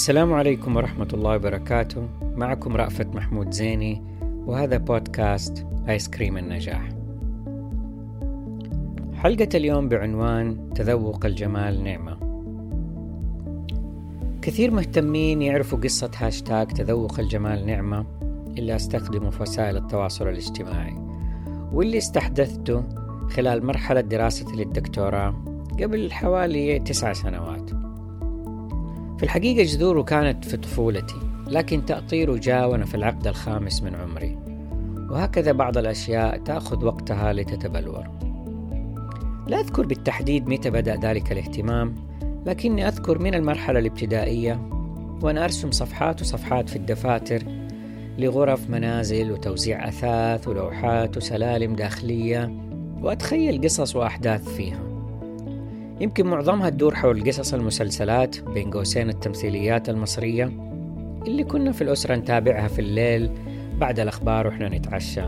السلام عليكم ورحمة الله وبركاته. معكم رأفت محمود زيني وهذا بودكاست آيس كريم النجاح. حلقة اليوم بعنوان تذوق الجمال نعمة. كثير مهتمين يعرفوا قصة هاشتاج تذوق الجمال نعمة اللي أستخدمه في وسائل التواصل الاجتماعي واللي استحدثته خلال مرحلة دراستي للدكتوراه قبل حوالي تسع سنوات. في الحقيقة جذوره كانت في طفولتي لكن تأطيره جاء وأنا في العقد الخامس من عمري. وهكذا بعض الأشياء تأخذ وقتها لتتبلور. لا أذكر بالتحديد متى بدأ ذلك الاهتمام لكني أذكر من المرحلة الابتدائية وأنا أرسم صفحات وصفحات في الدفاتر لغرف منازل وتوزيع أثاث ولوحات وسلالم داخلية وأتخيل قصص وأحداث فيها. يمكن معظمها تدور حول قصص المسلسلات بين قوسين التمثيليات المصرية اللي كنا في الأسرة نتابعها في الليل بعد الأخبار وإحنا نتعشى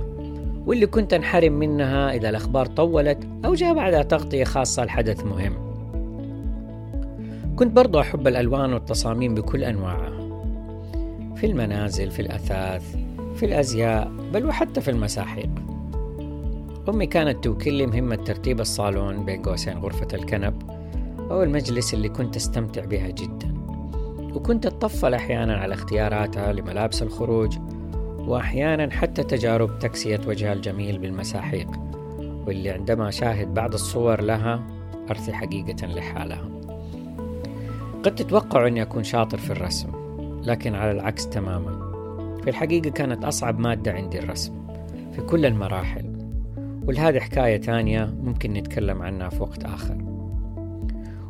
واللي كنت انحرم منها إذا الأخبار طولت أو جاء بعدها تغطية خاصة لحدث مهم. كنت برضو أحب الألوان والتصاميم بكل أنواعها في المنازل في الأثاث في الأزياء بل وحتى في المساحيق. أمي كانت توكل لي مهمة ترتيب الصالون بين قوسين غرفة الكنب أو المجلس اللي كنت أستمتع بها جدا. وكنت أتطفل أحيانا على اختياراتها لملابس الخروج وأحيانا حتى تجارب تكسية وجهها الجميل بالمساحيق واللي عندما أشاهد بعض الصور لها أرثي حقيقة لحالها. قد تتوقع أني أكون شاطر في الرسم لكن على العكس تماما. في الحقيقة كانت أصعب مادة عندي الرسم في كل المراحل. ولهذه حكاية تانية ممكن نتكلم عنها في وقت آخر.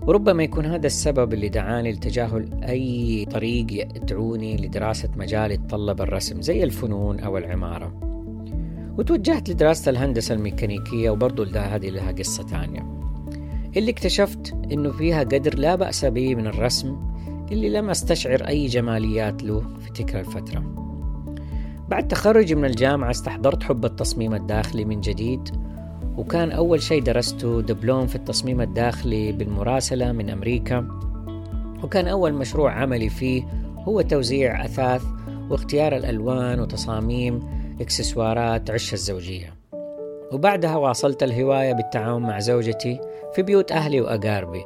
وربما يكون هذا السبب اللي دعاني لتجاهل أي طريق يدعوني لدراسة مجال يتطلب الرسم زي الفنون أو العمارة. وتوجهت لدراسة الهندسة الميكانيكية وبرضو هذه لها قصة تانية. اللي اكتشفت إنه فيها قدر لا بأس به من الرسم اللي لم أستشعر أي جماليات له في تلك الفترة. بعد تخرجي من الجامعة استحضرت حب التصميم الداخلي من جديد وكان أول شيء درسته دبلوم في التصميم الداخلي بالمراسلة من أمريكا. وكان أول مشروع عملي فيه هو توزيع أثاث واختيار الألوان وتصاميم إكسسوارات عش الزوجية. وبعدها واصلت الهواية بالتعاون مع زوجتي في بيوت أهلي وأقاربي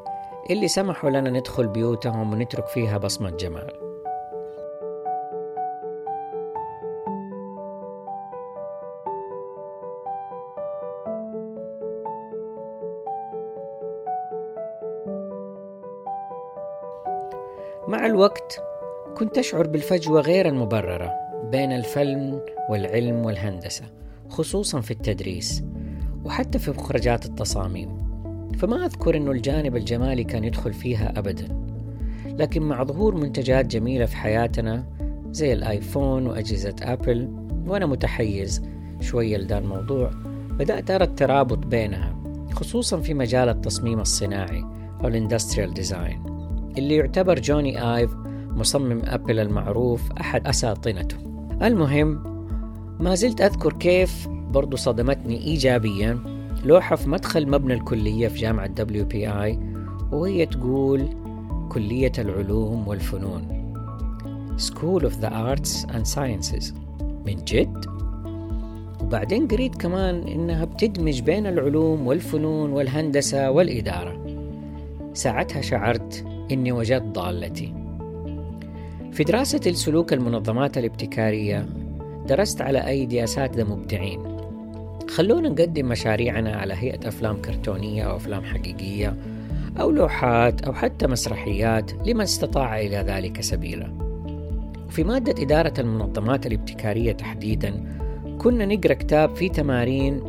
اللي سمحوا لنا ندخل بيوتهم ونترك فيها بصمة جمال. مع الوقت كنت أشعر بالفجوة غير المبررة بين الفن والعلم والهندسة خصوصا في التدريس وحتى في مخرجات التصاميم. فما أذكر أنه الجانب الجمالي كان يدخل فيها أبدا. لكن مع ظهور منتجات جميلة في حياتنا زي الآيفون وأجهزة أبل وأنا متحيز شوية لدا الموضوع بدأت أرى الترابط بينها خصوصا في مجال التصميم الصناعي أو ال industrial design. اللي يعتبر جوني آيف مصمم أبل المعروف أحد أساطنته المهم ما زلت أذكر كيف برضو صدمتني إيجابيا لوحة في مدخل مبنى الكلية في جامعة دبليو بي آي وهي تقول كلية العلوم والفنون School of the Arts and Sciences. من جد؟ وبعدين قريت كمان إنها بتدمج بين العلوم والفنون والهندسة والإدارة. ساعتها شعرت إني وجدت ضالتي. في دراسة السلوك المنظمات الابتكارية درست على أيدي أساتذة مبدعين. خلونا نقدم مشاريعنا على هيئة أفلام كرتونية أو أفلام حقيقية أو لوحات أو حتى مسرحيات لمن استطاع إلى ذلك سبيلا. في مادة إدارة المنظمات الابتكارية تحديدا كنا نقرأ كتاب فيه تمارين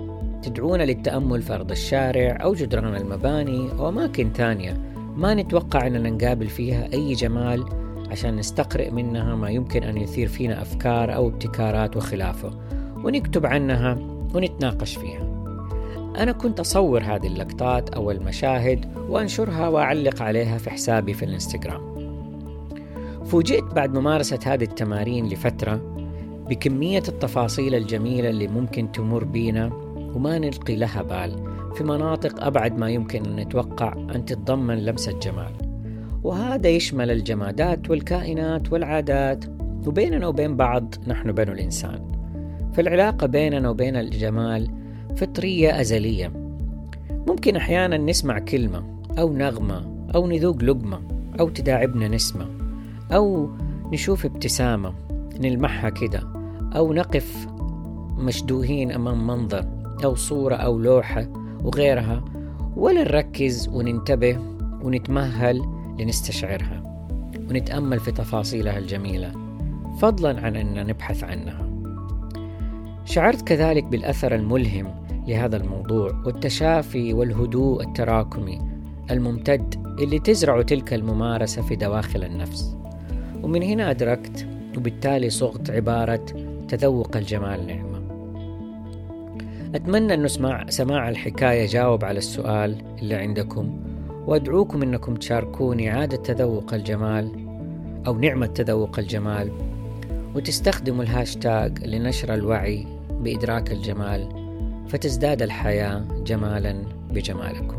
تدعونا للتأمل في أرض الشارع أو جدران المباني أو أماكن تانية ما نتوقع أننا نقابل فيها أي جمال عشان نستقرئ منها ما يمكن أن يثير فينا أفكار أو ابتكارات وخلافة ونكتب عنها ونتناقش فيها. أنا كنت أصور هذه اللقطات أو المشاهد وأنشرها وأعلق عليها في حسابي في الإنستغرام. فوجئت بعد ممارسة هذه التمارين لفترة بكمية التفاصيل الجميلة اللي ممكن تمر بينا وما نلقي لها بال. في مناطق أبعد ما يمكن أن نتوقع أن تتضمن لمسة جمال وهذا يشمل الجمادات والكائنات والعادات. وبيننا وبين بعض نحن بنو الإنسان. فالعلاقة بيننا وبين الجمال فطرية أزلية. ممكن أحيانا نسمع كلمة أو نغمة أو نذوق لقمة أو تداعبنا نسمة أو نشوف ابتسامة نلمحها كده أو نقف مشدوهين أمام منظر أو صورة أو لوحة وغيرها ولا نركز وننتبه ونتمهل لنستشعرها ونتأمل في تفاصيلها الجميلة فضلا عن أن نبحث عنها. شعرت كذلك بالأثر الملهم لهذا الموضوع والتشافي والهدوء التراكمي الممتد اللي تزرع تلك الممارسة في دواخل النفس. ومن هنا أدركت وبالتالي صغت عبارة تذوق الجمال نعمة أتمنى أن سماع, سماع الحكاية جاوب على السؤال اللي عندكم. وأدعوكم أنكم تشاركوني عادة تذوق الجمال أو نعمة تذوق الجمال. وتستخدموا الهاشتاج لنشر الوعي بإدراك الجمال فتزداد الحياة جمالا بجمالكم.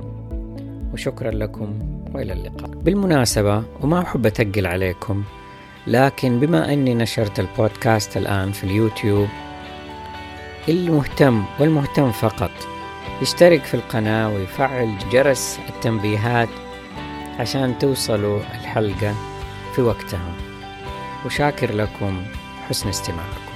وشكرا لكم وإلى اللقاء. بالمناسبة وما أحب أتقل عليكم لكن بما أني نشرت البودكاست الآن في اليوتيوب المهتم والمهتم فقط. يشترك في القناة ويفعل جرس التنبيهات عشان توصلوا الحلقة في وقتها. وشاكر لكم حسن استماعكم.